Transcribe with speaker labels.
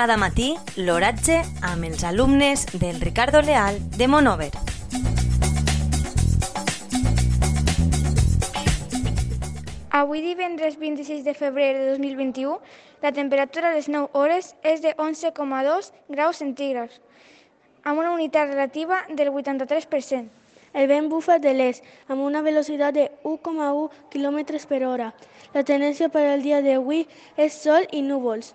Speaker 1: Cada matí, l'oratge amb els alumnes del Ricardo Leal de Monover.
Speaker 2: Avui divendres 26 de febrer de 2021, la temperatura a les 9 hores és de 11,2 graus centígrads, amb una unitat relativa del 83%.
Speaker 3: El vent bufa de l'est amb una velocitat de 1,1 km per hora. La tendència per al dia d'avui és sol i núvols.